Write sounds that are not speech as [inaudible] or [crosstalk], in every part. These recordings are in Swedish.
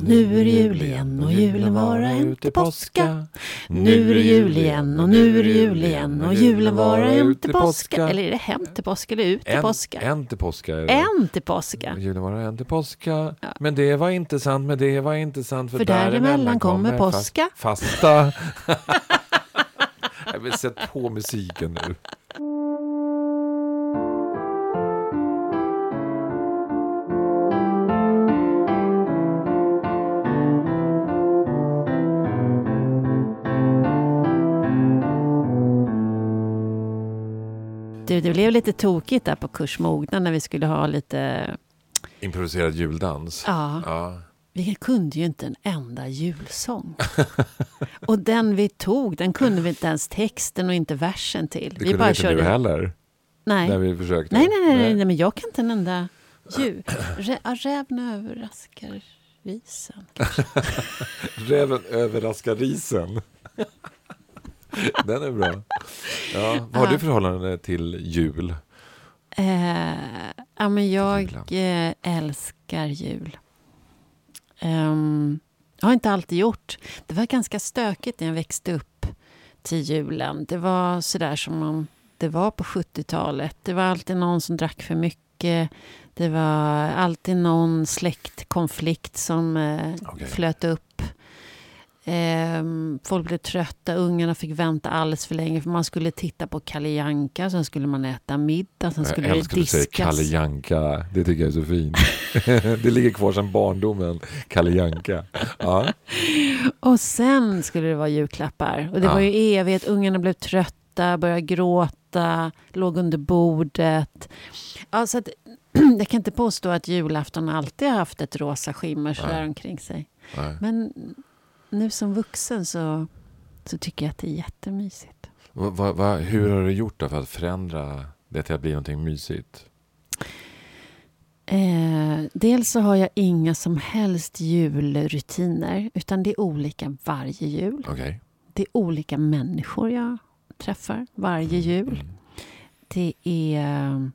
Och nu är det jul igen och julen vara hem till påska. Nu är det jul igen och nu är det jul igen och julen vara hem till påska. Eller är det hem till påska eller ut till En, påska? en till påska. En till påska. Julen var en till påska. Ja. Men det var inte sant, men det var inte sant. För, För däremellan kommer fast- påska. Fasta. [laughs] Jag vill sätta på musiken nu. Du, det blev lite tokigt där på kurs Mogna när vi skulle ha lite... Improviserad juldans. Ja, Ja. vi kunde ju inte en enda julsång. [laughs] och den vi tog, den kunde vi inte ens texten och inte versen till. Det vi kunde inte du heller, Nej. när vi försökte. Nej, nej, nej, nej, nej, men jag kan inte en enda ljud. [clears throat] Rä, räven överraskar risen. [laughs] Räven överraskar risen. [laughs] [laughs] Den är bra. Ja, vad har Ja. du för förhållande till jul? Eh, ja, men jag eh, älskar jul. Ehm, jag har inte alltid gjort. Det var ganska stökigt när jag växte upp till julen. Det var sådär som man, det var på 70-talet. Det var alltid någon som drack för mycket. Det var alltid någon släktkonflikt som eh, Okej. flöt upp. Ehm, folk blev trötta, ungarna fick vänta alldeles för länge för man skulle titta på Kalle Janka, sen skulle man äta middag, sen skulle jag det diskas. Kalle Janka. Det tycker jag är så fint. [laughs] det ligger kvar sedan barndomen. Kalle Janka. Ja. Och sen skulle det vara julklappar. Och det Ja. var ju evigt. Ungarna blev trötta, började gråta, låg under bordet. Ja, så att, [clears throat] jag kan inte påstå att julafton alltid har haft ett rosa skimmer sådär omkring sig. Nej. Men nu som vuxen så, så tycker jag att det är jättemysigt. Va, va, hur har du gjort då för att förändra det till att bli någonting mysigt? Eh, dels så har jag inga som helst julrutiner, utan det är olika varje jul. Okej. Det är olika människor jag träffar varje jul. Mm. Det är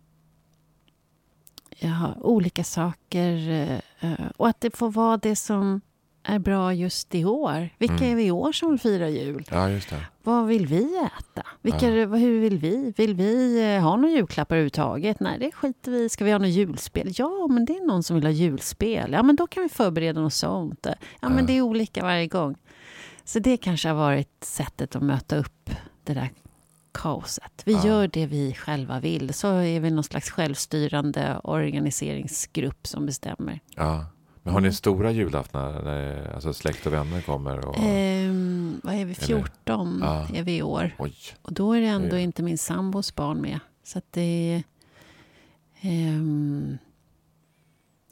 ja, olika saker. eh, Och att det får vara det som är bra just i år. Vilka Mm. är vi i år som vill fira jul? Ja, just det. Vad vill vi äta? Vilka, Ja. Hur vill vi? Vill vi eh, ha några julklappar överhuvudtaget? Nej, det skiter vi. Ska vi ha något julspel? Ja, men det är någon som vill ha julspel. Ja, men då kan vi förbereda något sånt. Ja, men Ja. det är olika varje gång. Så det kanske har varit sättet att möta upp det där kaoset. Vi Ja. gör det vi själva vill. Så är vi någon slags självstyrande organiseringsgrupp som bestämmer. Ja. Men har ni stora julaftnar när alltså släkt och vänner kommer? Och... Ehm, vad är vi? 14 Ja. är vi i år. Oj. Och då är det ändå Ja. inte min sambos barn med. Så att det är... ehm,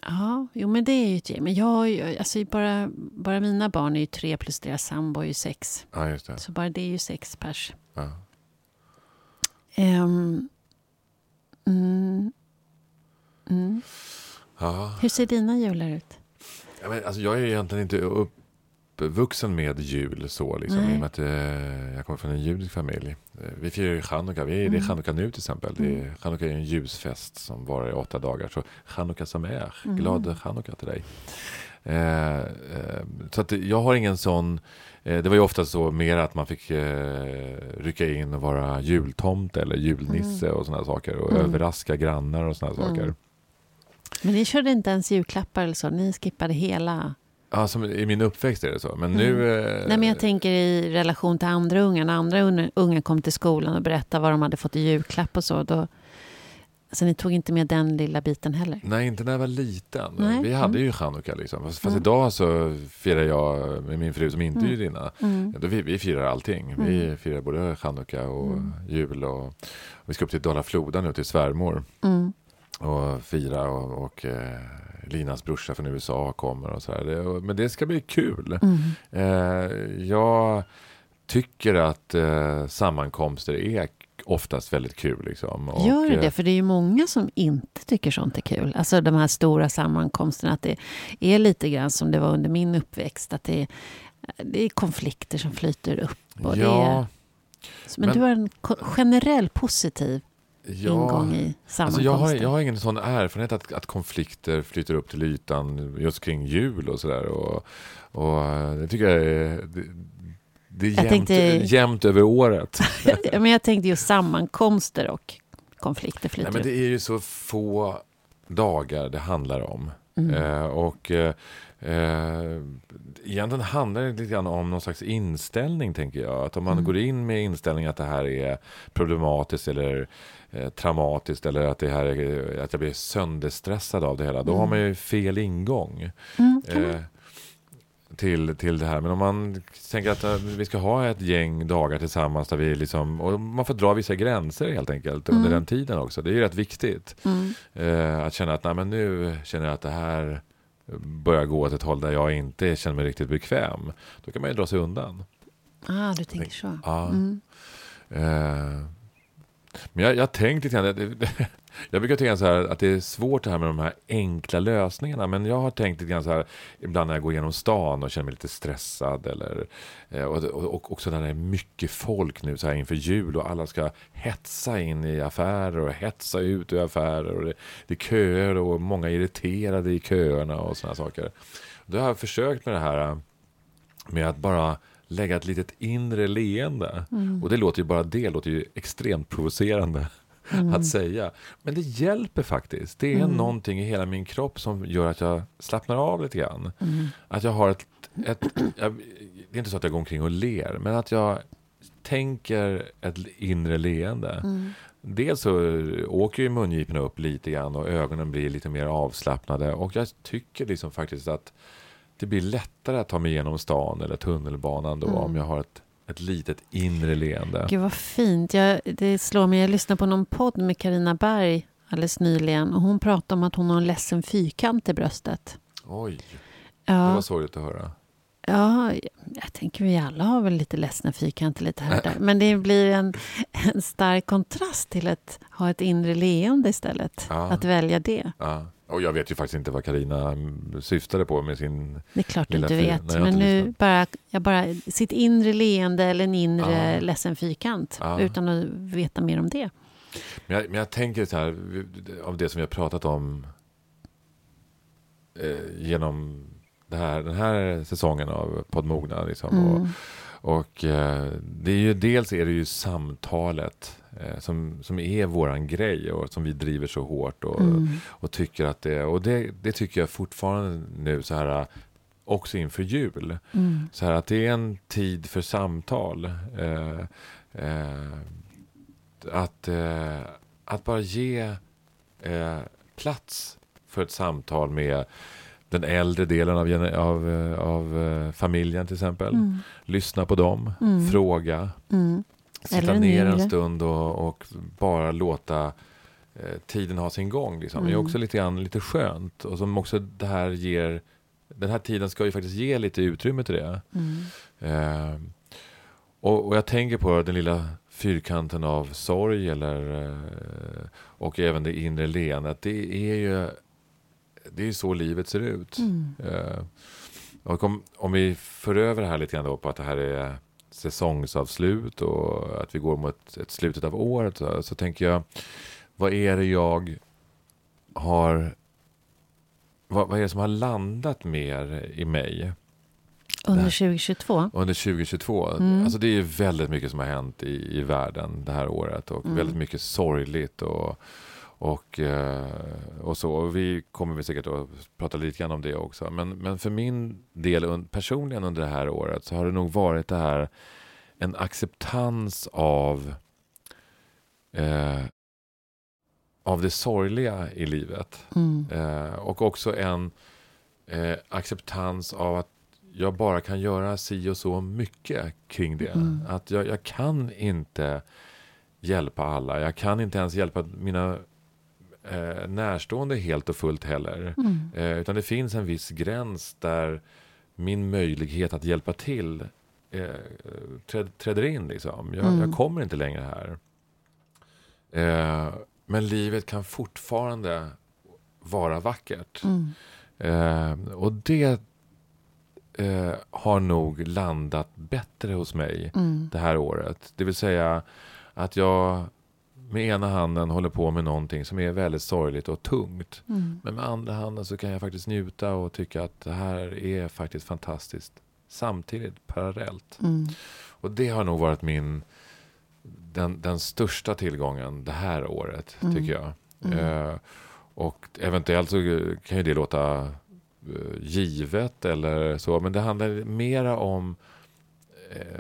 ja, jo men det är ju ett gäng. Men jag alltså bara, bara mina barn är ju tre plus deras sambo är ju sex. Ja, just det. Så bara det är ju sex pers. Ja. Ehm, mm, mm. Ja. Hur ser dina jular ut? Ja, men, alltså, jag är egentligen inte uppvuxen med jul så. Liksom, Nej. I och med att eh, jag kommer från en judisk familj. Eh, vi firar ju chanukka. Vi är, Det är Mm. chanukka nu till exempel. Det är, chanukka är en ljusfest som varar i åtta dagar. Så chanukka som är. Mm. Glad chanukka till dig. Eh, eh, så att jag har ingen sån... Eh, det var ju ofta så mer att man fick eh, rycka in och vara jultomte eller julnisse och sådana saker. Och Mm. överraska grannar och sådana Mm. saker. Men ni körde inte ens julklappar eller så? Ni skippade hela? Ja, som I min uppväxt är det så. Men nu... Eh, Nej, men jag tänker i relation till andra ungar. När andra unga- kom till skolan och berättade vad de hade fått i julklapp och så. Då, alltså ni tog inte med den lilla biten heller? Nej, inte när jag var liten. Nej. Vi hade Mm. ju chanukka liksom. Fast, Mm. idag så firar jag med min fru som inte är Mm. judinna. Mm. Då vi, vi firar allting. Vi Mm. firar både chanukka och Mm. jul. Och, och vi ska upp till Dala-Floda nu till svärmor Mm. Och fira. Och, och eh, Linas brorsa från USA kommer och sådär. Det, och, men det ska bli kul. Mm. Eh, jag tycker att eh, sammankomster är oftast väldigt kul. Liksom. Och, Gör det eh, det? För det är ju många som inte tycker sånt är kul. Alltså de här stora sammankomsterna. Att det är lite grann som det var under min uppväxt. Att det är, det är konflikter som flyter upp. Och det är, Ja, men, men- du har en generell positiv ja, ingång i sammankomster? Alltså jag, har, jag har ingen sån erfarenhet att, att konflikter flyter upp till ytan just kring jul och sådär. Och, och det tycker jag är... Det, det är jämnt, tänkte, jämnt över året. [laughs] men jag tänkte just sammankomster och konflikter flyter Nej, men Det är ju så få dagar det handlar om. Mm. Eh, och eh, eh, egentligen handlar det lite grann om någon slags inställning, tänker jag. Att om man mm. går in med inställningen att det här är problematiskt eller eh, traumatiskt eller att, det här är, att jag blir sönderstressad av det hela, då mm. har man ju fel ingång. Mm, eh, till, till det här. Men om man tänker att uh, vi ska ha ett gäng dagar tillsammans där vi liksom, och man får dra vissa gränser helt enkelt mm. under den tiden också. Det är ju rätt viktigt. Mm. Uh, att känna att nej, men nu känner jag att det här börjar gå åt ett håll där jag inte känner mig riktigt bekväm. Då kan man ju dra sig undan. Ah, du tänker så. Ja. Mm. Uh, men jag, jag tänkte lite grann, [laughs] jag brukar tänka så här att det är svårt det här med de här enkla lösningarna. Men jag har tänkt lite grann så här ibland när jag går genom stan och känner mig lite stressad. Eller, eh, och, och, och också när det är mycket folk nu så här inför jul och alla ska hetsa in i affärer och hetsa ut ur affärer. Och det, det är köer och många är irriterade i köerna och sådana saker. Då har jag försökt med det här eh, med att bara lägga ett litet inre leende. Mm. Och det låter ju bara det låter ju extremt provocerande mm. att säga. Men det hjälper faktiskt. Det är mm. någonting i hela min kropp som gör att jag slappnar av lite grann. Mm. Att jag har ett, ett jag, det är inte så att jag går omkring och ler, men att jag tänker ett inre leende. Mm. Dels så åker ju mungiporna upp lite grann och ögonen blir lite mer avslappnade och jag tycker liksom faktiskt att det blir lättare att ta mig igenom stan eller tunnelbanan då mm. om jag har ett, ett litet inre leende. Gud vad fint. Jag, det slår mig, jag lyssnade på någon podd med Karina Berg alldeles nyligen och hon pratade om att hon har en ledsen fyrkant i bröstet. Oj, ja. det var sorgligt att höra. Ja, jag tänker vi alla har väl lite ledsna fyrkanter lite här och där. Men det blir en, en stark kontrast till att ha ett inre leende istället. Ja. Att välja det. Ja. Och jag vet ju faktiskt inte vad Karina syftade på med sin Det är klart du inte vet. Nej, men nu bara, jag bara, sitt inre leende eller en inre ja. ledsen fyrkant. Ja. Utan att veta mer om det. Men jag, men jag tänker så här, av det som vi har pratat om eh, genom här, den här säsongen av Poddmogna. Liksom, mm. och, och eh, det är ju, dels är det ju samtalet som, som är våran grej och som vi driver så hårt och, mm. och tycker att det Och det, det tycker jag fortfarande nu så här också inför jul. Mm. Så här att det är en tid för samtal. Eh, eh, att, eh, att bara ge eh, plats för ett samtal med den äldre delen av, av, eh, av eh, familjen till exempel. Mm. Lyssna på dem, mm. fråga. Mm. Sitta ner en stund och, och bara låta eh, tiden ha sin gång. Liksom. Det är mm. också lite, grann, lite skönt. Och som också det här ger... Den här tiden ska ju faktiskt ge lite utrymme till det. Mm. Eh, och, och, jag tänker på den lilla fyrkanten av sorg eller, eh, och även det inre leendet. Det är ju det är så livet ser ut. Mm. Och om, om vi för över det här lite grann då på att det här är säsongsavslut och att vi går mot ett slutet av året så, så tänker jag, vad är det jag har vad, vad, är det som har landat mer i mig? Under 2022? Under 2022. Mm. Alltså det är väldigt mycket som har hänt i, i världen det här året och mm. väldigt mycket sorgligt och och, eh, och så. Och vi kommer säkert att prata lite grann om det också. Men, men för min del personligen under det här året så har det nog varit det här en acceptans av eh, av det sorgliga i livet. Mm. Eh, och också en eh, acceptans av att jag bara kan göra si och så mycket kring det. Mm. Att jag, jag, kan inte hjälpa alla. Jag kan inte ens hjälpa mina eh, närstående helt och fullt heller. Mm. Eh, utan det finns en viss gräns där min möjlighet att hjälpa till eh, träd, träder in. Liksom. Jag, mm. jag, kommer inte längre här. Eh, men livet kan fortfarande vara vackert. Mm. Eh, och det eh, har nog landat bättre hos mig mm. det här året. Det vill säga att jag med ena handen håller på med någonting som är väldigt sorgligt och tungt. Mm. Men med andra handen så kan jag faktiskt njuta och tycka att det här är faktiskt fantastiskt. Samtidigt, parallellt. Mm. Och det har nog varit min, den, den största tillgången det här året, Mm. tycker jag. Mm. Eh, och eventuellt så kan ju det låta eh, givet eller så, men det handlar mera om eh,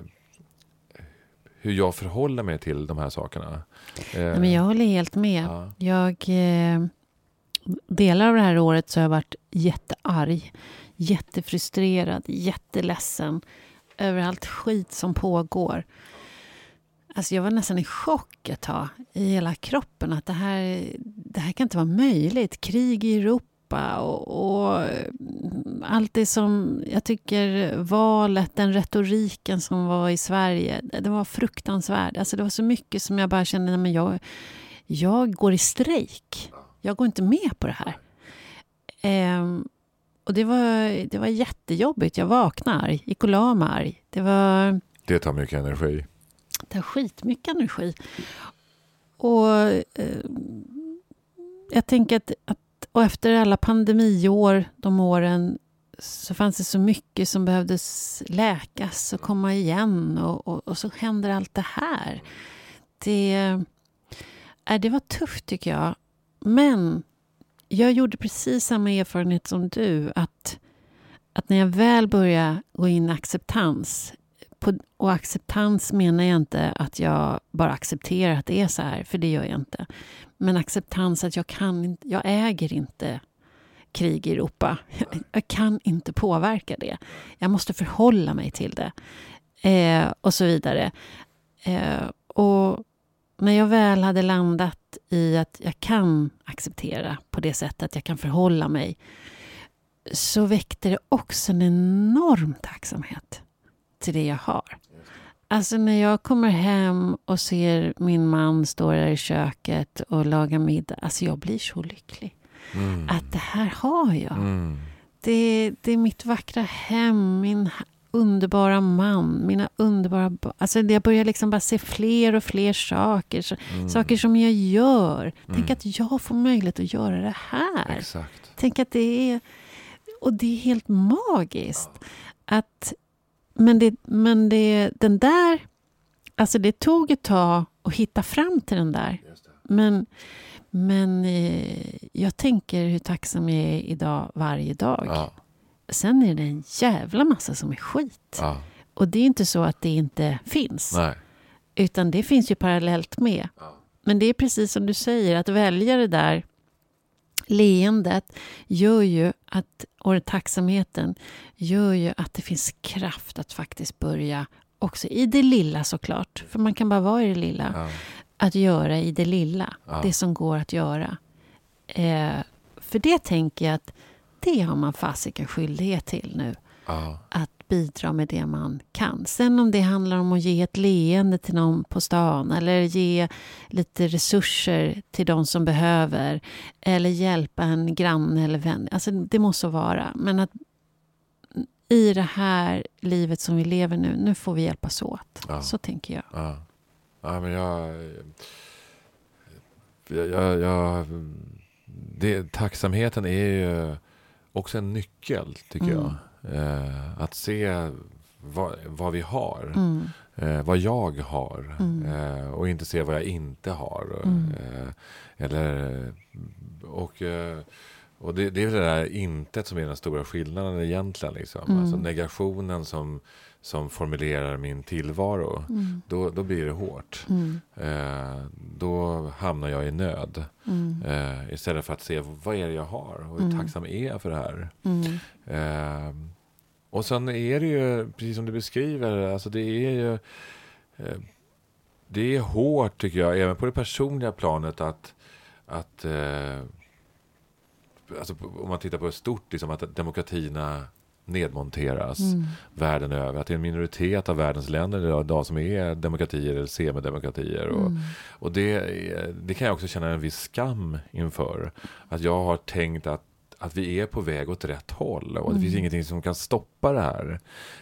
hur jag förhåller mig till de här sakerna. Nej, men jag håller helt med. ja, Jag, eh, delar av det här året så har jag varit jättearg, jättefrustrerad, jätteledsen över allt skit som pågår. Alltså jag var nästan i chock ett tag i hela kroppen att det här, det här kan inte vara möjligt. Krig i Europa och, och mm, allt det som jag tycker valet, den retoriken som var i Sverige, det var fruktansvärd. Alltså det var så mycket som jag bara kände, men jag, jag går i strejk. Jag går inte med på det här. Ehm, och det var, det var jättejobbigt. Jag vaknade arg, gick och la mig arg. Det var, det tar mycket energi. det har skitmycket energi. Och eh, jag tänker att, att och efter alla pandemiår, de åren, så fanns det så mycket som behövdes läkas och komma igen. Och, och, och så händer allt det här. Det, äh, det var tufft tycker jag. Men jag gjorde precis samma erfarenhet som du. Att, att när jag väl började gå in i acceptans. På, och acceptans menar jag inte att jag bara accepterar att det är så här, för det gör jag inte. Men acceptans att jag kan jag äger inte krig i Europa. Jag, [laughs] jag kan inte påverka det. Jag måste förhålla mig till det. Eh, och så vidare. Eh, och när jag väl hade landat i att jag kan acceptera på det sättet att jag kan förhålla mig så väckte det också en enorm tacksamhet till det jag har. Alltså när jag kommer hem och ser min man stå där i köket och laga middag. Alltså jag blir så lycklig. Mm. Att det här har jag. Mm. Det, det är mitt vackra hem, min underbara man, mina underbara barn. Alltså jag börjar liksom bara se fler och fler saker. Mm. Saker som jag gör. Tänk Mm. att jag får möjlighet att göra det här. Exakt. Tänk att det är... Och det är helt magiskt. Att, men det, men det, den där... Alltså det tog ett tag att hitta fram till den där. Men, men eh, jag tänker hur tacksam jag är idag varje dag. Ja. Sen är det en jävla massa som är skit. Ja. Och det är inte så att det inte finns. Nej. Utan det finns ju parallellt med. Ja. Men det är precis som du säger, att välja det där leendet gör ju att, och tacksamheten gör ju att det finns kraft att faktiskt börja också i det lilla såklart, för man kan bara vara i det lilla, Ja. att göra i det lilla, Ja. det som går att göra. Eh, för det tänker jag att det har man fasiken skyldighet till nu Ja. att bidra med det man kan. Sen om det handlar om att ge ett leende till någon på stan eller ge lite resurser till de som behöver eller hjälpa en granne eller vän. Alltså det måste så vara. Men att i det här livet som vi lever nu, nu får vi hjälpas åt. Ja. Så tänker jag. Ja. ja, men jag... jag, jag, jag det, tacksamheten är ju också en nyckel, tycker Mm. jag. Eh, att se vad, vad vi har. Mm. Eh, vad jag har. Mm. Eh, och inte se vad jag inte har. Mm. Eh, eller, och eh, och det, det är väl det där intet som är den stora skillnaden egentligen. Liksom. Mm. Alltså negationen som, som formulerar min tillvaro. Mm. Då, då blir det hårt. Mm. Eh, då hamnar jag i nöd. Mm. Eh, istället för att se vad är det jag har och hur Mm. tacksam är jag för det här. Mm. Eh, och sen är det ju, precis som du beskriver, alltså det är ju eh, det är hårt tycker jag, även på det personliga planet att, att eh, alltså, om man tittar på stort, liksom, att demokratierna nedmonteras Mm. världen över. Att det är en minoritet av världens länder idag, som är demokratier eller semidemokratier. Och, Mm. och det, det kan jag också känna en viss skam inför. Att jag har tänkt att, att vi är på väg åt rätt håll och det Mm. finns ingenting som kan stoppa det här.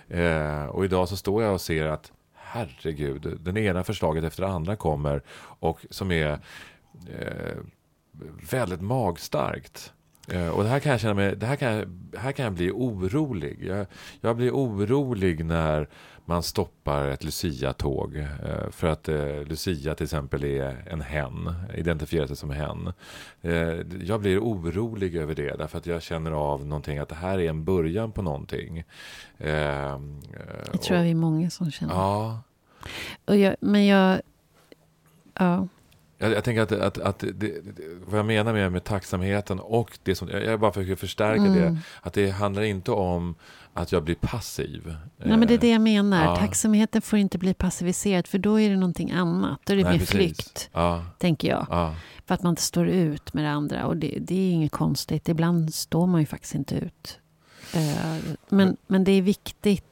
Eh, och idag så står jag och ser att herregud, den ena förslaget efter det andra kommer och som är eh, väldigt magstarkt. Eh, och det här kan jag känna mig, det här kan jag, här kan jag bli orolig. Jag, jag blir orolig när man stoppar ett Lucia-tåg eh, för att eh, Lucia till exempel är en hen, identifierar sig som hen. Jag blir orolig över det därför att jag känner av någonting att det här är en början på någonting. Det tror jag vi är många som känner. Ja. Och jag, men jag... Ja. Jag, jag, tänker att, att, att det, det, vad jag menar med, med tacksamheten och det som, jag bara försöker förstärka mm. det, att det handlar inte om att jag blir passiv. Nej, men det är det jag menar. Ja. Tacksamheten får inte bli passiviserad, för då är det någonting annat. Då är det Nej, mer precis. flykt, ja. tänker jag. Ja. För att man inte står ut med det andra. Och det, det, är inget konstigt. Ibland står man ju faktiskt inte ut. Uh, men, men det är viktigt,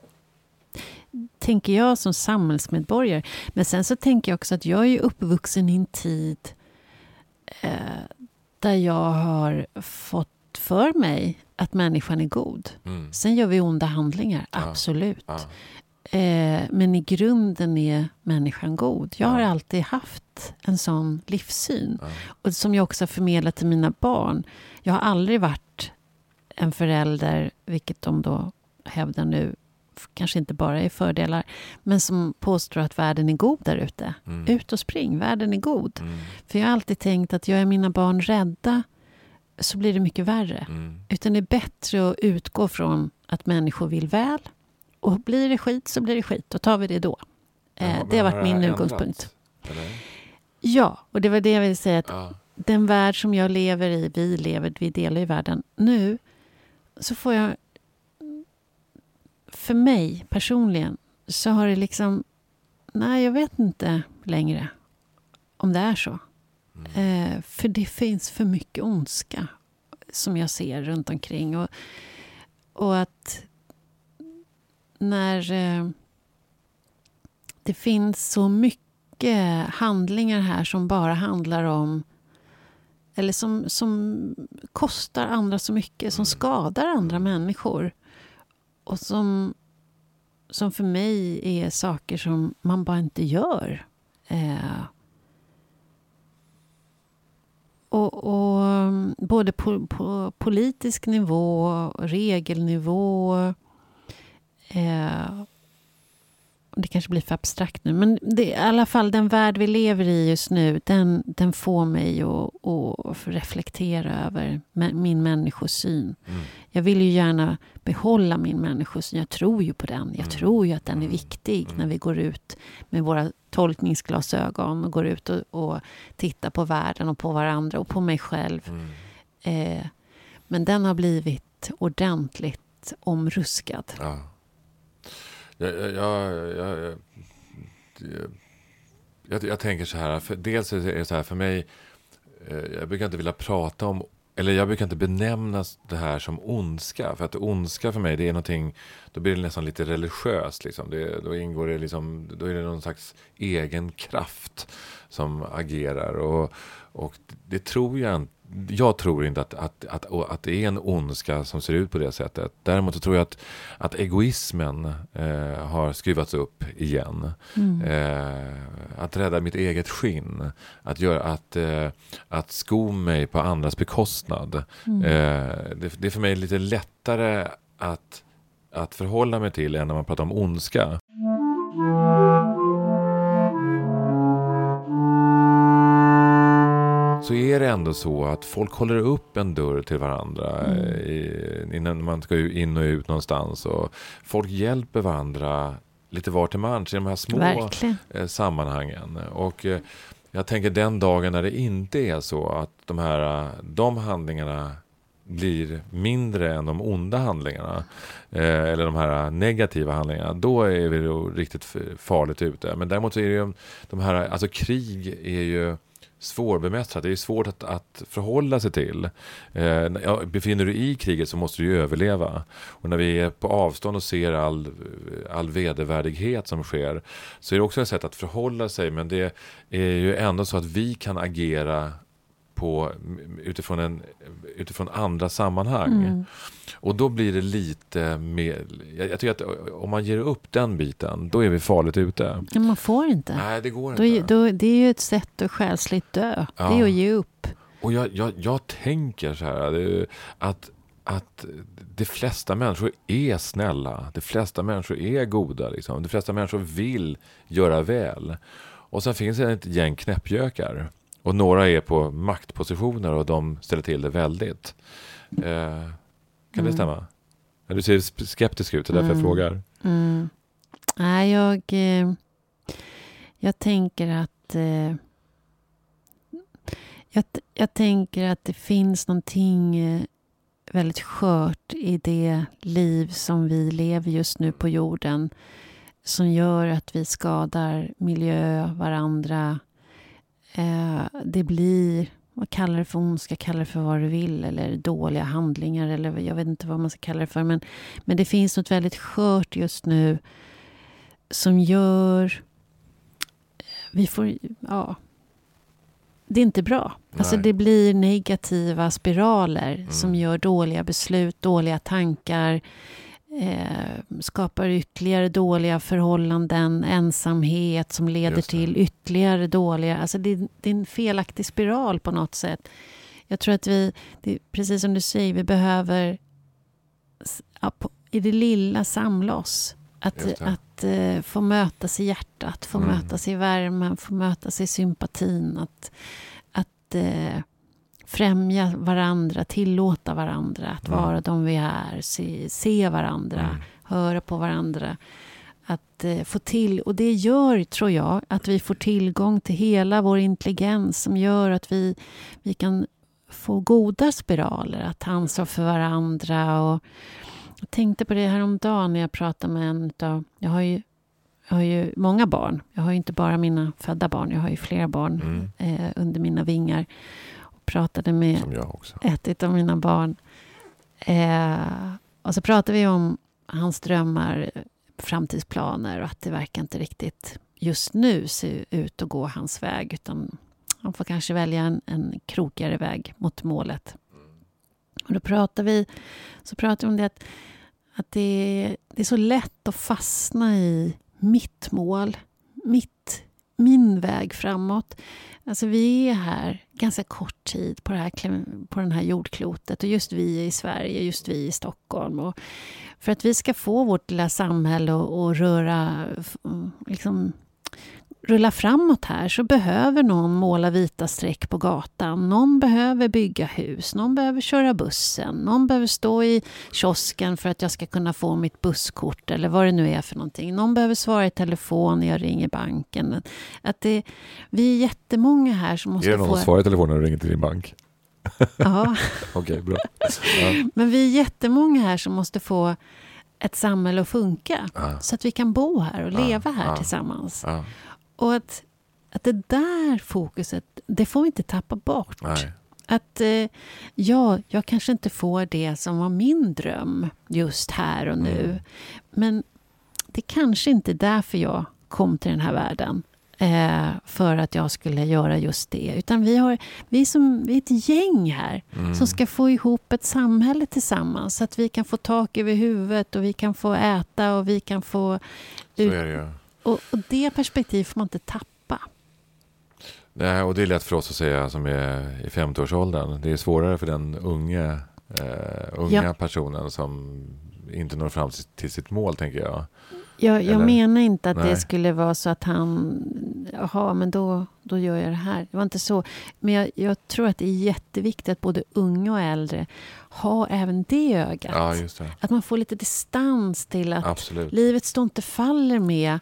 tänker jag som samhällsmedborgare. Men sen så tänker jag också att jag är uppvuxen i en tid uh, där jag har fått för mig att människan är god. Mm. Sen gör vi onda handlingar, absolut. Ja. Eh, men i grunden är människan god. Jag ja. har alltid haft en sån livssyn. Och som jag också har förmedlat till mina barn. Jag har aldrig varit en förälder, vilket de då hävdar nu, kanske inte bara är fördelar, men som påstår att världen är god där ute. Mm. Ut och spring, världen är god. Mm. För jag har alltid tänkt att jag är mina barn rädda så blir det mycket värre. Mm. Utan det är bättre att utgå från att människor vill väl. Och blir det skit så blir det skit, då tar vi det då. Eh, det har varit min utgångspunkt. Ja, och det var det jag ville säga. att ja. Den värld som jag lever i, vi lever, vi delar i världen. Nu så får jag... För mig personligen så har det liksom... Nej, jag vet inte längre om det är så. Eh, för det finns för mycket ondska som jag ser runt omkring. Och, och att när eh, det finns så mycket handlingar här som bara handlar om eller som, som kostar andra så mycket, som skadar andra människor. Och som, som för mig är saker som man bara inte gör. Eh, och, och, både på, på, politisk nivå, regelnivå eh, det kanske blir för abstrakt nu, men det, i alla fall den värld vi lever i just nu, den, den får mig att, att reflektera över min människosyn. Mm. Jag vill ju gärna behålla min människosyn. Jag tror ju på den. Jag mm. tror ju att den är mm. viktig mm. när vi går ut med våra tolkningsglasögon och går ut och, och tittar på världen och på varandra och på mig själv. Eh, men den har blivit ordentligt omruskad. Ja. Jag, jag, jag, jag, jag, tänker så här, för dels är det så här för mig, eh, jag brukar inte vilja prata om eller jag brukar inte benämna det här som ondska. För att ondska för mig, det är någonting, då blir det nästan lite religiöst. Liksom. Det, då ingår det liksom, då är det någon slags egen kraft som agerar. Och, och det tror jag inte jag tror inte att, att, att, att det är en ondska som ser ut på det sättet. Däremot så tror jag att, att egoismen eh, har skruvats upp igen. Mm. Eh, att rädda mitt eget skinn. Att, göra, att, eh, att sko mig på andras bekostnad. Mm. Eh, det, det, är för mig lite lättare att, att förhålla mig till än när man pratar om ondska. Är det ändå så att folk håller upp en dörr till varandra mm. i, innan man ska in och ut någonstans. Och folk hjälper varandra lite var till mans i de här små Verkligen. Eh, sammanhangen. Och eh, jag tänker den dagen när det inte är så att de här de handlingarna blir mindre än de onda handlingarna eh, eller de här negativa handlingarna, då är vi då riktigt farligt ute. Men däremot så är det ju de här, alltså krig är ju svårbemästrat. Det är svårt att, att förhålla sig till. Eh, befinner du dig i kriget så måste du ju överleva. Och när vi är på avstånd och ser all, all vedervärdighet som sker så är det också ett sätt att förhålla sig. Men det är ju ändå så att vi kan agera på, utifrån, en, utifrån andra sammanhang. Mm. Och då blir det lite mer... Jag, jag, tycker att om man ger upp den biten, då är vi farligt ute. Men man får inte. Nej, det går Då, inte. då, det är ju ett sätt att själsligt dö. Ja. Det är att ge upp. Och jag, jag, jag tänker så här, att, att de flesta människor är snälla. De flesta människor är goda. Liksom. De flesta människor vill göra väl. Och sen finns det ett gäng knäppjökar. Och några är på maktpositioner och de ställer till det väldigt. Eh, kan det Mm. stämma? Ja, Du ser skeptisk ut, det är därför jag Mm. frågar. Mm. Nej, jag, eh, jag tänker att eh, jag, jag tänker att det finns någonting eh, väldigt skört i det liv som vi lever just nu på jorden som gör att vi skadar miljö, varandra. Eh, det blir, vad kallar det för ondska, kallar det för vad du vill eller dåliga handlingar eller jag vet inte vad man ska kalla det för. Men, men det finns något väldigt skört just nu som gör... Vi får... Ja. Det är inte bra. Alltså det blir negativa spiraler Mm. som gör dåliga beslut, dåliga tankar. Eh, skapar ytterligare dåliga förhållanden, ensamhet som leder till ytterligare dåliga... Alltså det, det är en felaktig spiral på något sätt. Jag tror att vi, det, precis som du säger, vi behöver i det lilla samla oss. Att, att eh, få mötas i hjärtat, få Mm. mötas i värmen, få mötas i sympatin. Att, att eh, främja varandra, tillåta varandra att Mm. vara de vi är, se, se varandra, Mm. höra på varandra. Att eh, få till, och det gör, tror jag, att vi får tillgång till hela vår intelligens som gör att vi, vi kan få goda spiraler, att ta ansvar för varandra. Och jag tänkte på det här om dagen när jag pratade med en utav, jag har ju jag har ju många barn. Jag har ju inte bara mina födda barn. Jag har ju flera barn Mm. eh, under mina vingar. Pratade med ett av mina barn. Eh, och så pratade vi om hans drömmar, framtidsplaner och att det verkar inte riktigt just nu se ut att gå hans väg. Utan han får kanske välja en, en krokigare väg mot målet. Och då pratar vi, så pratar vi om det att, att det, är, det är så lätt att fastna i mitt mål, mitt, min väg framåt. Alltså vi är här ganska kort tid på det, här, på den här jordklotet och just vi i Sverige, just vi i Stockholm. Och för att vi ska få vårt lilla samhälle att röra, liksom, rulla framåt här så behöver någon måla vita streck på gatan. Någon behöver bygga hus, någon behöver köra bussen, någon behöver stå i kiosken för att jag ska kunna få mitt busskort eller vad det nu är för någonting. Någon behöver svara i telefon när jag ringer banken. Att det, vi är jättemånga här som Är måste det någon få... som svarar i telefonen när du ringer till din bank? Ja, [laughs] [laughs] Okej, bra. Ja. men vi är jättemånga här som måste få ett samhälle att funka. Ja. Så att vi kan bo här och leva här tillsammans. Ja. Och att, att det där fokuset, det får vi inte tappa bort. Nej. Att eh, ja, jag kanske inte får det som var min dröm just här och nu. Mm. Men det kanske inte är därför jag kom till den här världen. Eh, för att jag skulle göra just det. Utan vi, har, vi, som, vi är ett gäng här Mm. som ska få ihop ett samhälle tillsammans. Så att vi kan få tak över huvudet och vi kan få äta och vi kan få... Är det ju. Och, och det perspektivet får man inte tappa. Nej, och det är lätt för oss att säga som är i 50-årsåldern. Det är svårare för den unge, eh, unga Ja. personen som inte når fram till- sitt mål, tänker jag. Jag, jag menar inte att det Nej. skulle vara så att han... Jaha, men då, då gör jag det här. Det var inte så. Men jag, jag tror att det är jätteviktigt att både unga och äldre har även det ögat. Ja, just det. Att man får lite distans till att Absolut. livet står inte faller med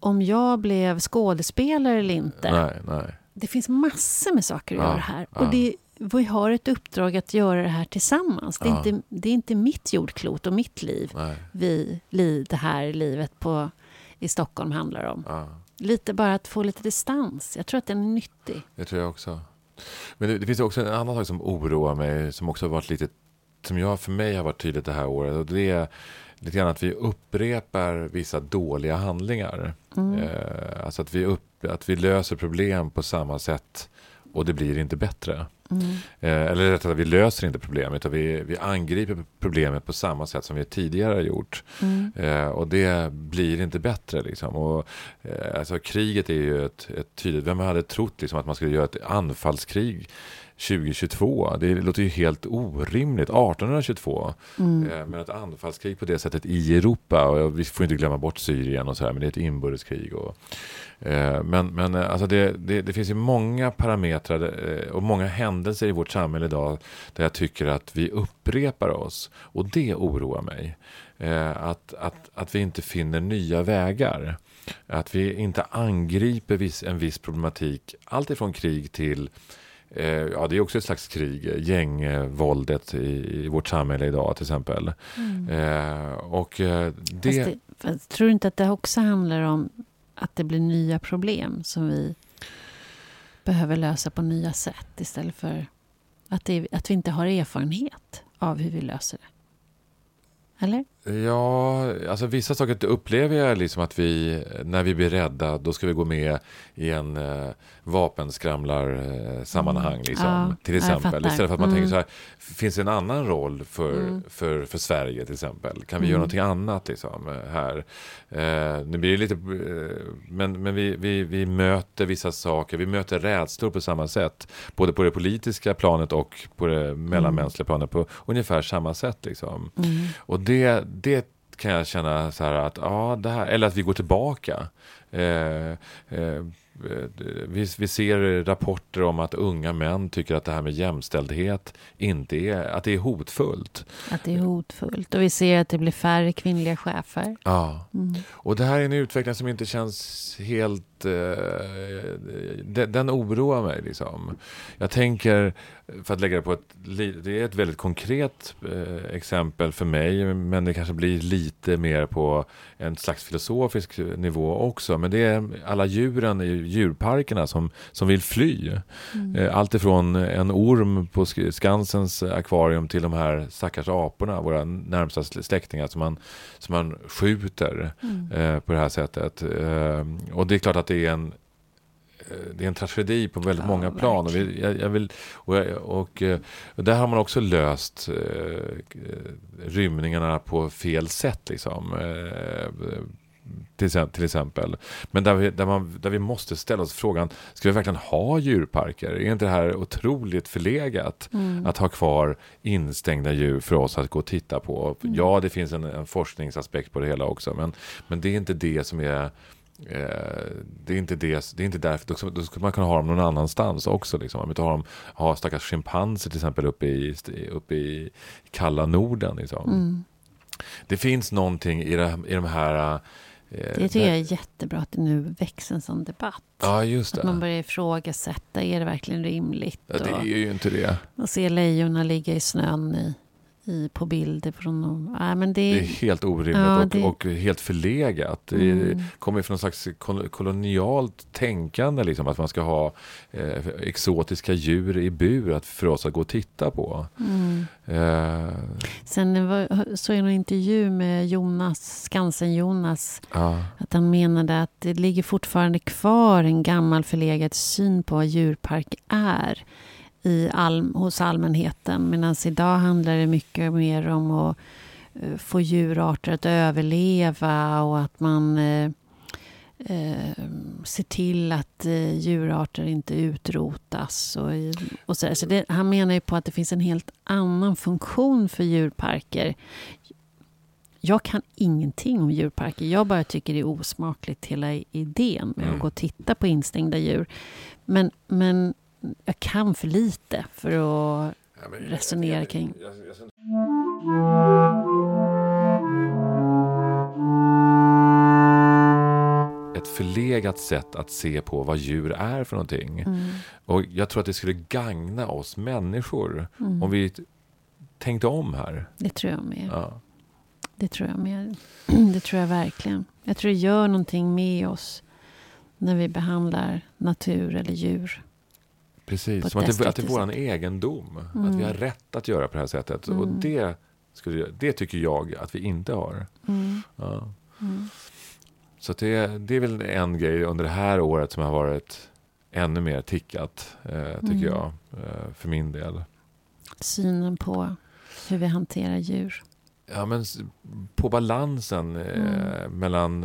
om jag blev skådespelare eller inte. Nej, nej. Det finns massor med saker att Ja, göra här. ja. Och det, vi har ett uppdrag att göra det här tillsammans. Det är, Ja. inte, det är inte mitt jordklot och mitt liv nej. vi, li, det här livet på, i Stockholm handlar om. Lite bara att få lite distans. Jag tror att den är nyttig. det tror jag också. Men det, det finns också en annan sak som oroar mig, som också har varit lite, som jag för mig har varit tydligt det här året. Och det är lite grann att vi upprepar vissa dåliga handlingar. Mm. Eh, alltså att vi, upp, att vi löser problem på samma sätt och det blir inte bättre. Mm. Eh, eller rättare sagt, vi löser inte problemet utan vi, vi angriper problemet på samma sätt som vi tidigare gjort. Mm. Eh, och det blir inte bättre. Liksom. Och, eh, alltså, kriget är ju ett, ett tydligt... Vem hade trott liksom, att man skulle göra ett anfallskrig 2022? Det låter ju helt orimligt. 1822. Mm. Eh, men ett anfallskrig på det sättet i Europa. Och vi får inte glömma bort Syrien och så här, men det är ett inbördeskrig. Och, eh, men men eh, alltså det, det, det finns ju många parametrar och många händelser i vårt samhälle idag där jag tycker att vi upprepar oss. Och det oroar mig. Eh, att, att, att vi inte finner nya vägar. Att vi inte angriper viss, en viss problematik. Allt ifrån krig till Ja, det är också ett slags krig, gängvåldet i, i vårt samhälle idag till exempel. Mm. Eh, och eh, det... Fast det, fast tror du inte att det också handlar om att det blir nya problem som vi behöver lösa på nya sätt istället för att, det, att vi inte har erfarenhet av hur vi löser det? Eller? Ja, alltså vissa saker upplever jag liksom att vi, när vi blir rädda, då ska vi gå med i en eh, vapenskramlar-sammanhang. Mm. Liksom, Ja, till exempel. Istället för att man Mm. tänker så här, finns det en annan roll för, Mm. för, för Sverige till exempel? Kan vi Mm. göra någonting annat liksom, eh, här? Eh, nu blir det lite, eh, men, men vi, vi, vi möter vissa saker, vi möter rädslor på samma sätt. Både på det politiska planet och på det mellanmänskliga planet på ungefär samma sätt. Liksom. Mm. Och det, det kan jag känna så här att, ja, det här, eller att vi går tillbaka. Eh, eh, vi, vi ser rapporter om att unga män tycker att det här med jämställdhet inte är, att det är hotfullt. Att det är hotfullt. Och vi ser att det blir färre kvinnliga chefer. Ja. Mm. Och det här är en utveckling som inte känns helt... Eh, den, den oroar mig. Liksom. Jag tänker, för att lägga det på ett... Det är ett väldigt konkret eh, exempel för mig, men det kanske blir lite mer på en slags filosofisk nivå också. Men det är alla djuren i djurparkerna som, som vill fly. Mm. Eh, Allt ifrån en orm på Sk- Skansens akvarium till de här stackars aporna, våra närmsta sl- släktingar som man, som man skjuter Mm. eh, på det här sättet. Eh, och det är klart att det är en det är en tragedi på väldigt Ja, många plan. Och, vi, jag, jag vill, och, jag, och, och där har man också löst eh, rymningarna på fel sätt. Liksom. Eh, till, till exempel. Men där vi, där, man, där vi måste ställa oss frågan, ska vi verkligen ha djurparker? Är inte det här otroligt förlegat? Mm. Att ha kvar instängda djur för oss att gå och titta på. Mm. Ja, det finns en, en forskningsaspekt på det hela också, men, men det är inte det som är Eh, det är inte det, det är inte därför, då ska man kunna ha dem någon annanstans också. Liksom. Man inte ha, dem, ha stackars schimpanser till exempel uppe i, uppe i kalla Norden. Liksom. Mm. Det finns någonting i, det, i de här... eh, Det tycker jag är jättebra att det nu växer en sån debatt. Ja, just Att det. man börjar ifrågasätta, är det verkligen rimligt? Ja, det är ju inte det. Och se lejonen ligga i snön i, i, på bilder från. Nej, men det, Det är helt orimligt Ja, och, det- och helt förlegat. Det Mm. kommer från någon slags kol- kolonialt tänkande, liksom, att man ska ha eh, exotiska djur i bur att, för oss att gå och titta på. mm. Eh, Sen var, såg jag en intervju med Jonas, Skansen-Jonas, ja, att han menade att det ligger fortfarande kvar en gammal förlegad syn på vad djurpark är i all, hos allmänheten. Medan idag handlar det mycket mer om att eh, få djurarter att överleva och att man eh, eh, ser till att eh, djurarter inte utrotas. Och, i- och så, så det, han menar ju på att det finns en helt annan funktion för djurparker. Jag kan ingenting om djurparker. Jag bara tycker det är osmakligt hela idén med Mm. att gå och titta på instängda djur. Men, men jag kan för lite för att Ja, men- resonera kring. Jag- jag- jag- Ett förlegat sätt att se på vad djur är för någonting. Mm, Och jag tror att det skulle gagna oss människor mm. om vi tänkte om här. Det tror jag med. Ja. Det tror jag med. [clears throat] Det tror jag verkligen. Jag tror det gör någonting med oss när vi behandlar natur eller djur. Precis, som att det, att det är vår egendom. Att Mm. vi har rätt att göra på det här sättet. Och Mm. det, skulle, det tycker jag att vi inte har. Mm, Ja. mm, Så att det, det är väl en grej under det här året som har varit ännu mer tickat, eh, tycker Mm. jag, eh, för min del. Synen på hur vi hanterar djur. Ja, men på balansen eh, Mm. mellan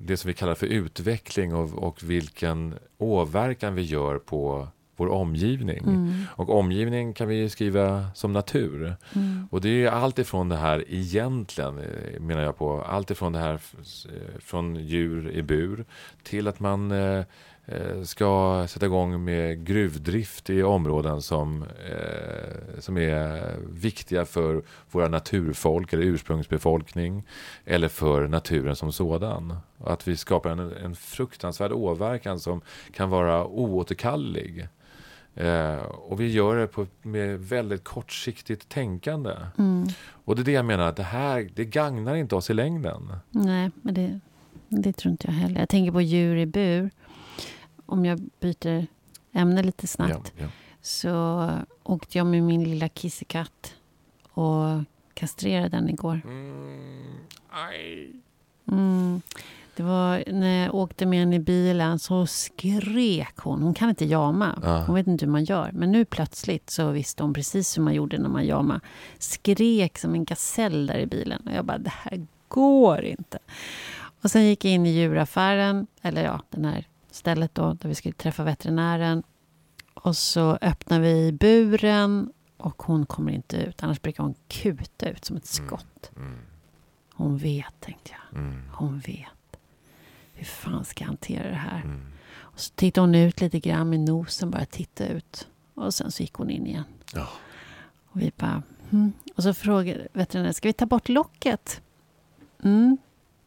det som vi kallar för utveckling och, och vilken åverkan vi gör på vår omgivning. Mm. Och omgivning kan vi skriva som natur. Mm. Och det är allt ifrån det här egentligen, eh, menar jag på, allt ifrån det här eh, från djur i bur till att man eh, ska sätta igång med gruvdrift i områden som, eh, som är viktiga för våra naturfolk eller ursprungsbefolkning eller för naturen som sådan. Att vi skapar en, en fruktansvärd åverkan som kan vara oåterkallelig. Eh, och vi gör det på, med väldigt kortsiktigt tänkande. Mm. Och det är det jag menar, att det här det gagnar inte oss i längden. Nej, men det, det tror inte jag heller. Jag tänker på djur i bur. Om jag byter ämne lite snabbt. Ja, ja. Så åkte jag med min lilla kissekatt och kastrerade den igår. Mm, aj. Mm. Det var när jag åkte med henne i bilen så skrek hon. Hon kan inte jama. Ja. Hon vet inte hur man gör. Men nu plötsligt så visste hon precis hur man gjorde när man jamade. Skrek som en gasell där i bilen. Och jag bara, det här går inte. Och sen gick jag in i djuraffären. Eller ja, den här stället då där vi skulle träffa veterinären. Och så öppnar vi buren och hon kommer inte ut. Annars brukar hon kuta ut som ett skott. Mm, Hon vet, tänkte jag. mm, Hon vet. Hur fan ska jag hantera det här? mm. Och så tittade hon ut lite grann med nosen, bara titta ut. Och sen så gick hon in igen. Ja. Och vi bara... Hmm. Och så frågade veterinären, ska vi ta bort locket? Mm,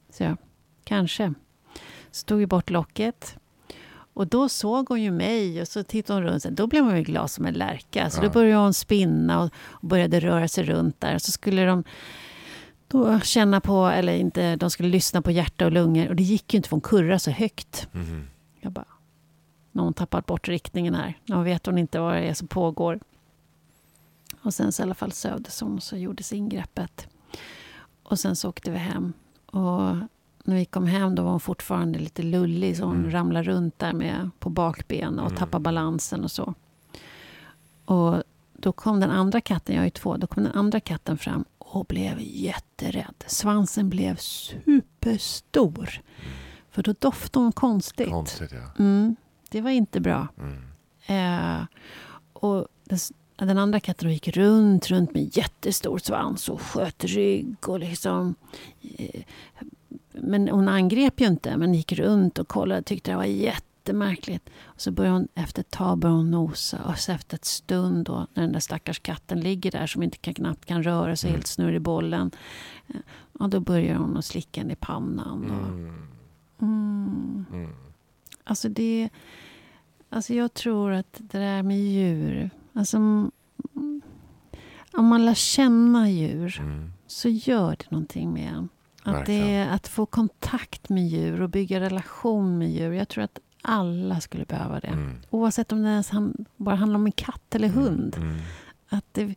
så jag. Kanske. Så tog vi bort locket. Och då såg hon ju mig och så tittade hon runt. Då blev hon ju glad som en lärka. Så Ja. då började hon spinna och, och började röra sig runt där. Så skulle de då känna på, eller inte, de skulle lyssna på hjärta och lungor. Och det gick ju inte för hon kurrade så högt. Mhm. Jag bara, när hon tappat bort riktningen här. Nu vet hon inte vad det är som pågår. Och sen så i alla fall sövdes hon och så gjordes ingreppet. Och sen så åkte vi hem. Och när vi kom hem då var hon fortfarande lite lullig så hon Mm. ramlade runt där med på bakben och Mm. tappade balansen och så. Och då kom den andra katten, jag har ju två, då kom den andra katten fram och blev jätterädd. Svansen blev superstor. För då doftade hon konstigt. Konstigt, ja. Mm, det var inte bra. Mm. Eh, och den, s- den andra katten gick runt, runt med jättestor svans och sköt rygg och liksom... Eh, men hon angrep ju inte, men gick runt och kollade tyckte det var jättemärkligt. Och så började hon, efter ett tag började hon nosa och så efter ett stund då, när den där stackars katten ligger där som inte kan, knappt kan röra sig, Mm. helt snurrig i bollen. Ja, då börjar hon att slicka henne i pannan. Och, Mm. mm. Mm. Alltså det... Alltså jag tror att det där med djur... Alltså, om man lär känna djur Mm. så gör det någonting med en. Att, det, att få kontakt med djur och bygga relation med djur. Jag tror att alla skulle behöva det. Mm. Oavsett om det ens han, bara handlar om en katt eller hund. Mm. Att, det,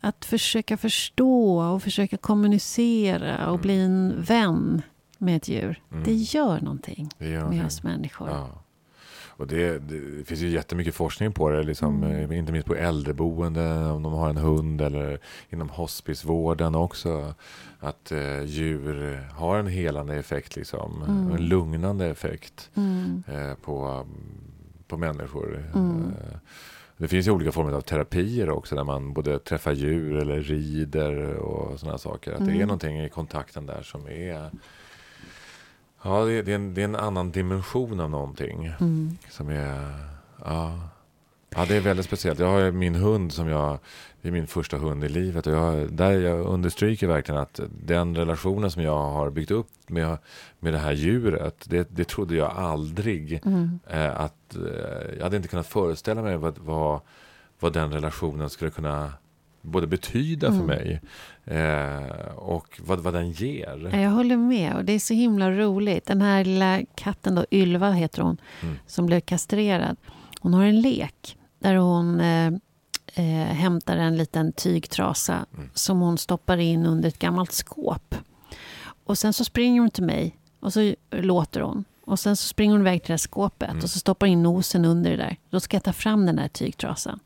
att försöka förstå och försöka kommunicera och Mm. bli en vän med ett djur. Mm. Det gör någonting Det gör med någonting. oss människor. Ja. Och det, det finns ju jättemycket forskning på det, liksom, Mm. eh, inte minst på äldreboende, om de har en hund eller inom hospicevården också. Att eh, djur har en helande effekt, liksom, Mm. en lugnande effekt Mm. eh, på, på människor. Mm. Eh, det finns ju olika former av terapier också där man både träffar djur eller rider och sådana saker. Att det är Mm. någonting i kontakten där som är Ja, det, det, är en, det är en annan dimension av någonting Mm. som är... Ja, ja, det är väldigt speciellt. Jag har min hund som jag... Det är min första hund i livet och jag, där jag understryker verkligen att den relationen som jag har byggt upp med, med det här djuret, det, det trodde jag aldrig Mm. eh, att... Eh, jag hade inte kunnat föreställa mig vad, vad, vad den relationen skulle kunna både betyda för Mm. mig eh, och vad, vad den ger. Ja, Jag håller med och det är så himla roligt. Den här lilla katten då, Ylva heter hon, Mm. som blev kastrerad. Hon har en lek där hon eh, eh, hämtar en liten tygtrasa Mm. som hon stoppar in under ett gammalt skåp. Och sen så springer hon till mig och så låter hon. Och sen så springer hon iväg till det där skåpet Mm. och så stoppar in nosen under det där. Då ska jag ta fram den där tygtrasan.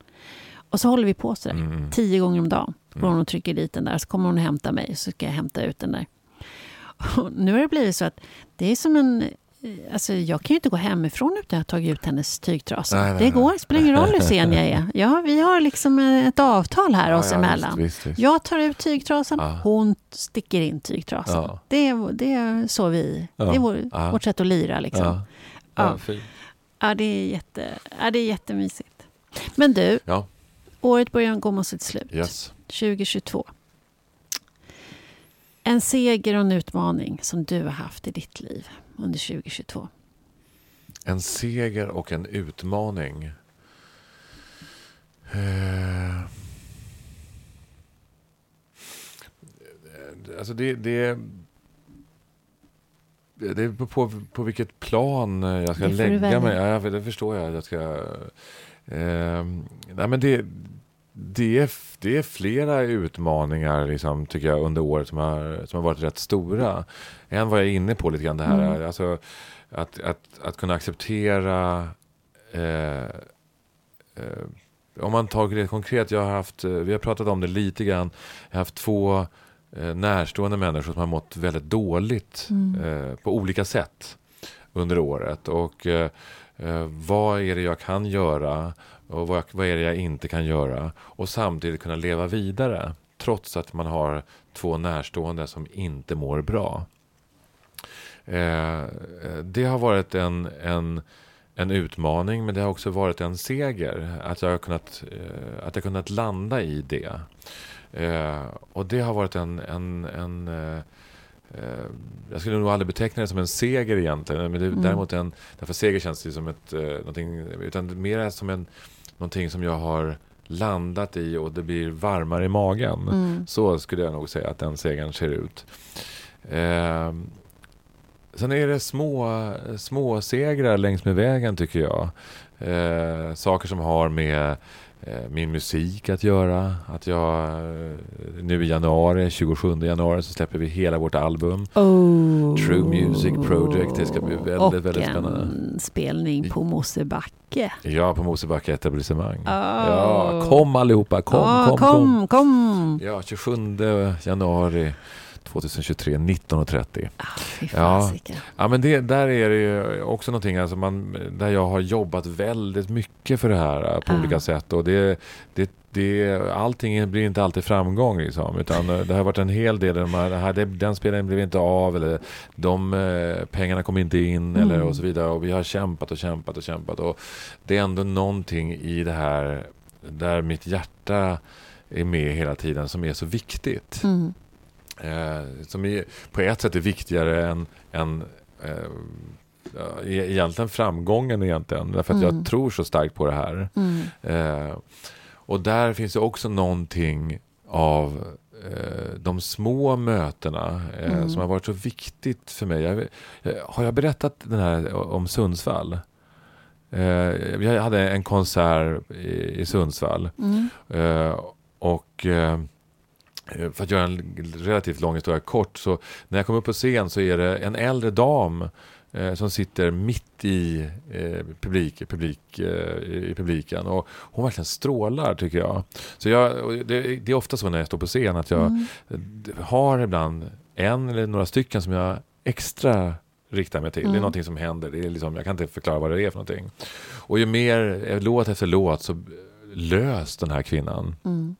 Och så håller vi på sådär. Mm. Tio gånger om dagen. Går Mm. hon och trycker dit den där. Så kommer hon och hämtar mig. Så ska jag hämta ut den där. Och nu har det blivit så att det är som en... Alltså jag kan ju inte gå hemifrån utan att ha tagit ut hennes tygtrasa. Nej, nej, det går, spelar ingen roll hur sen jag är. Ja, vi har liksom ett avtal här oss emellan. Visst, visst, visst. Jag tar ut tygtrasan, Ja. hon sticker in tygtrasan. Ja. Det, det är så vi... Ja. Det är vår, Ja. vårt sätt att lira. Liksom. Ja. Ja. Ja. Ja, det, är jätte, ja, det är jättemysigt. Men du, Ja, året börjar gå mot sitt slut. yes. 2022. En seger och en utmaning som du har haft i ditt liv under 2022. En seger och en utmaning. Eh, Alltså det, det, det är på, på vilket plan jag ska lägga mig. Ja, det förstår jag. jag ska, eh, nej men det, det, är, det är flera utmaningar liksom, tycker jag, under året som har, som har varit rätt stora. En var jag inne på lite grann, det här Mm. alltså, att, att, att kunna acceptera eh, eh, om man tar det konkret, jag har haft, eh, vi har pratat om det lite grann, jag har haft två eh, närstående människor som har mått väldigt dåligt Mm. eh, på olika sätt under året. Och eh, eh, vad är det jag kan göra och vad, vad är det jag inte kan göra? Och samtidigt kunna leva vidare trots att man har två närstående som inte mår bra. Eh, det har varit en, en, en utmaning men det har också varit en seger. Att jag har kunnat, eh, att jag kunnat landa i det. Eh, och det har varit en, en, en eh, jag skulle nog aldrig beteckna det som en seger egentligen. Men det, Mm. däremot en, därför seger känns det som ett, eh, någonting, utan mer som en, någonting som jag har landat i och det blir varmare i magen. Mm. Så skulle jag nog säga att den segern ser ut. Eh, sen är det små, små segrar längs med vägen tycker jag. Eh, saker som har med eh, min musik att göra. Att jag eh, nu i januari, 27 januari, så släpper vi hela vårt album. Oh. True Music Project. Det ska bli väldigt, och väldigt spännande. en spelning på Mosebacke. Ja, på Mosebacke etablissemang. Oh. Ja, kom allihopa, kom, Ja, kom, kom. kom, kom. Ja, 27 januari 2023, 19.30. Ah, Ja. Ja, men det, där är det ju också någonting alltså man, där jag har jobbat väldigt mycket för det här eh, på Ja. olika sätt. Och det, det, det, allting blir inte alltid framgång liksom, utan eh, det har varit en hel del, det här, den spelningen blev inte av eller de eh, pengarna kom inte in Mm. eller och så vidare. Och vi har kämpat och kämpat och kämpat. Och det är ändå någonting i det här där mitt hjärta är med hela tiden som är så viktigt. Mm. Eh, som är, på ett sätt är viktigare än, än eh, e- egentligen framgången egentligen. Därför att Mm. jag tror så starkt på det här. Mm. Eh, och där finns det också någonting av eh, de små mötena eh, Mm. som har varit så viktigt för mig. Jag, jag, har jag berättat den här om Sundsvall? Eh, jag hade en konsert i, Sundsvall. Mm. Eh, och eh, för att göra en relativt lång historia kort så när jag kom upp på scen så är det en äldre dam eh, som sitter mitt i eh, publik, publik, eh, i publiken och hon verkligen strålar tycker jag. Så jag, det, det är ofta så när jag står på scen att jag Mm. har ibland en eller några stycken som jag extra riktar mig till. Det är Mm. någonting som händer. Det är liksom, jag kan inte förklara vad det är för någonting. Och ju mer eh, låt efter låt så lös den här kvinnan. Mm.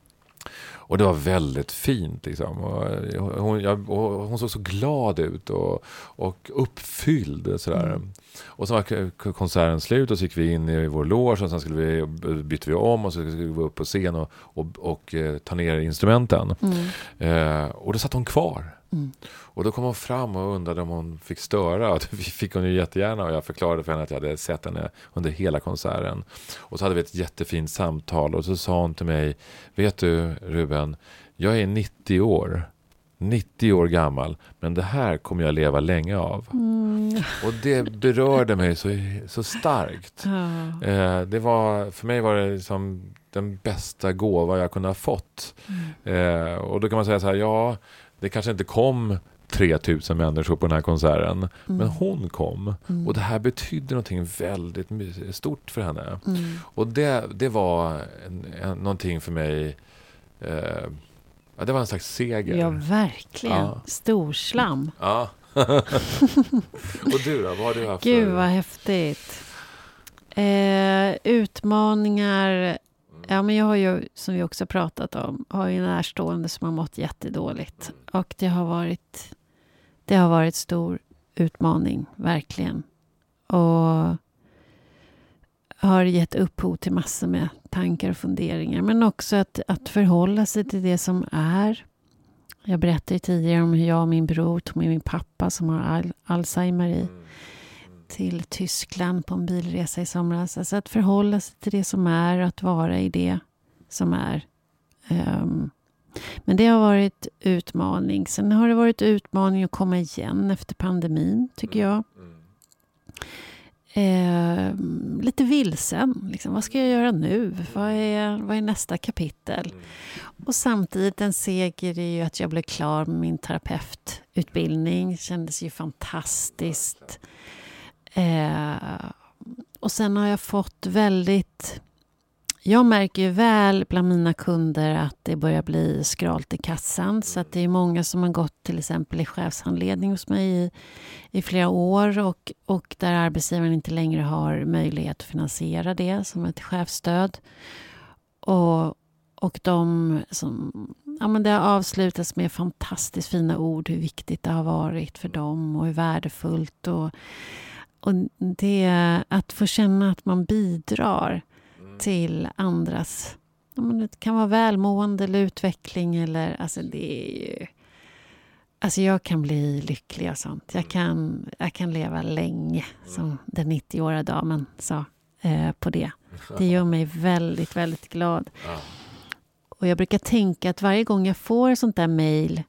Och det var väldigt fint. Liksom. Och hon, jag, och hon såg så glad ut och, och uppfylld. Sådär. Mm. Och så var konserten slut och så gick vi in i vår loge och sen skulle vi, bytte vi om och så skulle vi upp på scen och, och, och eh, ta ner instrumenten. Mm. Eh, och då satt hon kvar. Mm. Och då kom hon fram och undrade om hon fick störa. Och [laughs] det fick hon ju jättegärna och jag förklarade för henne att jag hade sett henne under hela konserten. Och så hade vi ett jättefint samtal och så sa hon till mig, vet du Ruben, jag är 90 år. 90 år gammal, men det här kommer jag leva länge av. Mm. Och det berörde mig så, så starkt. Ja. Eh, det var, för mig var det liksom den bästa gåva jag kunde ha fått. Mm. Eh, och då kan man säga så här, ja, det kanske inte kom 3000 människor på den här konserten. Mm. Men hon kom. Mm. Och det här betydde någonting väldigt stort för henne. Mm. Och det, det var en, en, någonting för mig. Eh, ja, det var en slags seger. Ja, verkligen. Ja. Storslam. [laughs] Ja. och du då? Vad har du haft Gud vad häftigt. Eh, utmaningar. Ja, men jag har ju, som vi också pratat om, har ju en närstående som har mått jättedåligt. Och det har varit, det har varit stor utmaning, verkligen. Och har gett upphov till massor med tankar och funderingar. Men också att, att förhålla sig till det som är. Jag berättade tidigare om hur jag och min bror tog med min pappa som har al- Alzheimer i Mm. Till Tyskland på en bilresa i somras. Alltså att förhålla sig till det som är och att vara i det som är. Ehm, men det har varit utmaning. Sen har det varit utmaning att komma igen efter pandemin, tycker jag. Mm. Ehm, lite vilsen. Liksom, vad ska jag göra nu? Vad är, vad är nästa kapitel? Mm. Och samtidigt en seger är ju att jag blev klar med min terapeututbildning. kändes ju fantastiskt. Eh, och sen har jag fått väldigt... Jag märker ju väl bland mina kunder att det börjar bli skralt i kassan. Så att det är många som har gått till exempel i chefshandledning hos mig i, i flera år och, och där arbetsgivaren inte längre har möjlighet att finansiera det som ett chefsstöd. Och, och de som, ja, men det har avslutats med fantastiskt fina ord hur viktigt det har varit för dem och hur värdefullt. Och, och det att få känna att man bidrar Mm. till andras... Det kan vara välmående eller utveckling. Eller, alltså det är ju, alltså jag kan bli lycklig och sånt. Jag kan, jag kan leva länge, som den 90-åriga damen sa eh, på det. [laughs] Det gör mig väldigt, väldigt glad. Och jag brukar tänka att varje gång jag får sånt där mejl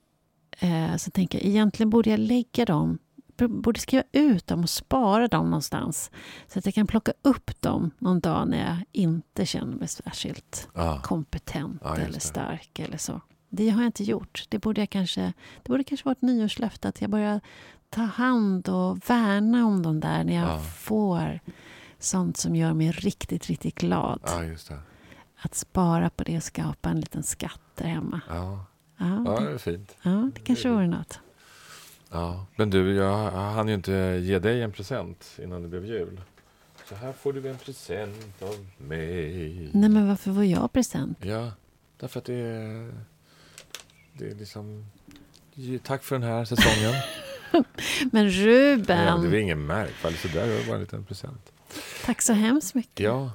eh, så tänker jag egentligen borde jag lägga dem, borde skriva ut dem och spara dem någonstans. Så att jag kan plocka upp dem någon dag när jag inte känner mig särskilt Ja. kompetent just eller stark eller så. Det har jag inte gjort. Det borde jag kanske, det borde kanske vara ett nyårslöfte att jag börjar ta hand och värna om dem där när jag Ja. får sånt som gör mig riktigt, riktigt glad. det. Att spara på det och skapa en liten skatt där hemma. Ja. Ja, ja, det, det är fint. ja, det kanske vore något. Ja. Men du, jag hann ju inte ge dig en present innan det blev jul. Så här får du en present av mig. Nej, men varför var jag present? Ja, därför att det är, det är liksom... Tack för den här säsongen. [laughs] Men Ja, Ruben, det är väl ingen märkvärdigt sådär, det var bara en liten present. tack så hemskt mycket. Ja,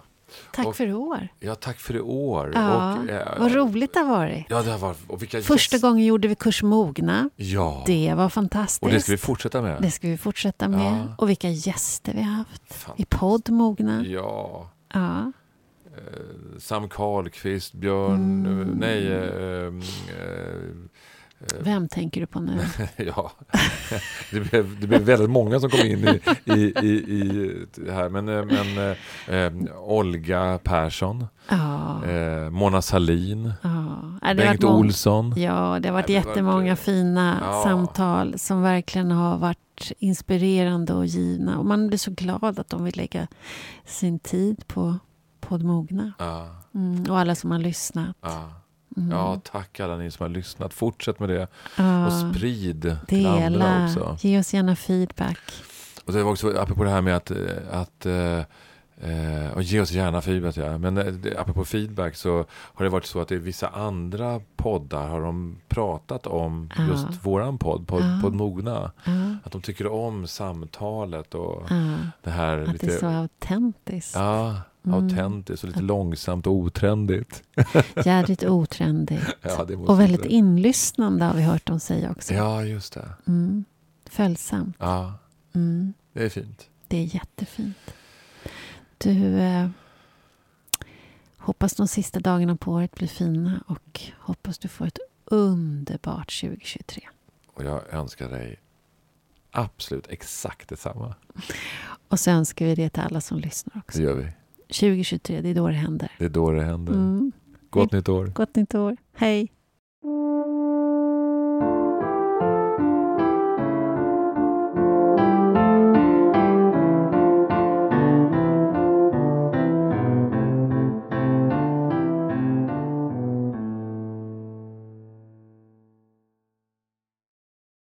tack och- för i år. ja tack för i år. Ja, och, eh, Vad roligt det har varit. Ja, det har varit... Och vilka Första gången gjorde vi kurs Mogna. Ja, Det var fantastiskt. och det ska vi fortsätta med. Det ska vi fortsätta med. Ja. Och vilka gäster vi har haft. I podd Mogna. Ja. Ja. Eh, Sam Karlqvist, Björn... Mm. eh, Nej... eh, eh, Vem tänker du på nu? [laughs] ja, [laughs] det blev, det blev väldigt många som kom in i, i, i, i det här. Men, eh, men eh, eh, Olga Persson, Ja. eh, Mona Salin, det har Bengt Olsson. Ja, det har varit har jättemånga varit- fina Ja. samtal som verkligen har varit inspirerande och givna. Och man blir så glad att de vill lägga sin tid på poddmogna. Ja, Mm, och alla som har lyssnat. ja. Mm. ja, tack alla ni som har lyssnat. Fortsätt med det Ja, och sprid till andra också. ge oss gärna feedback. Och det var också apropå det här med att, eh, att eh, eh, och ge oss gärna feedback. Ja. Men eh, apropå feedback så har det varit så att i vissa andra poddar har de pratat om Ja. just våran podd, podd, Ja. podd Mogna. Att de tycker om samtalet och det här Att det är så autentiskt. ja, Mm. autentiskt och lite långsamt och otrendigt. [laughs] Jädrigt otrendigt. Ja, det och väldigt inte- inlyssnande har vi hört dem säga också. Ja, just det. Mm. Följsamt. Ja, Mm. det är fint. Det är jättefint. Du, eh, hoppas de sista dagarna på året blir fina och hoppas du får ett underbart 2023. Och jag önskar dig absolut exakt detsamma. Och så önskar vi det till alla som lyssnar också. Det gör vi. 2023, det är då det händer. Det är då det händer. Mm. Gott nytt år. Gott nytt år. Hej!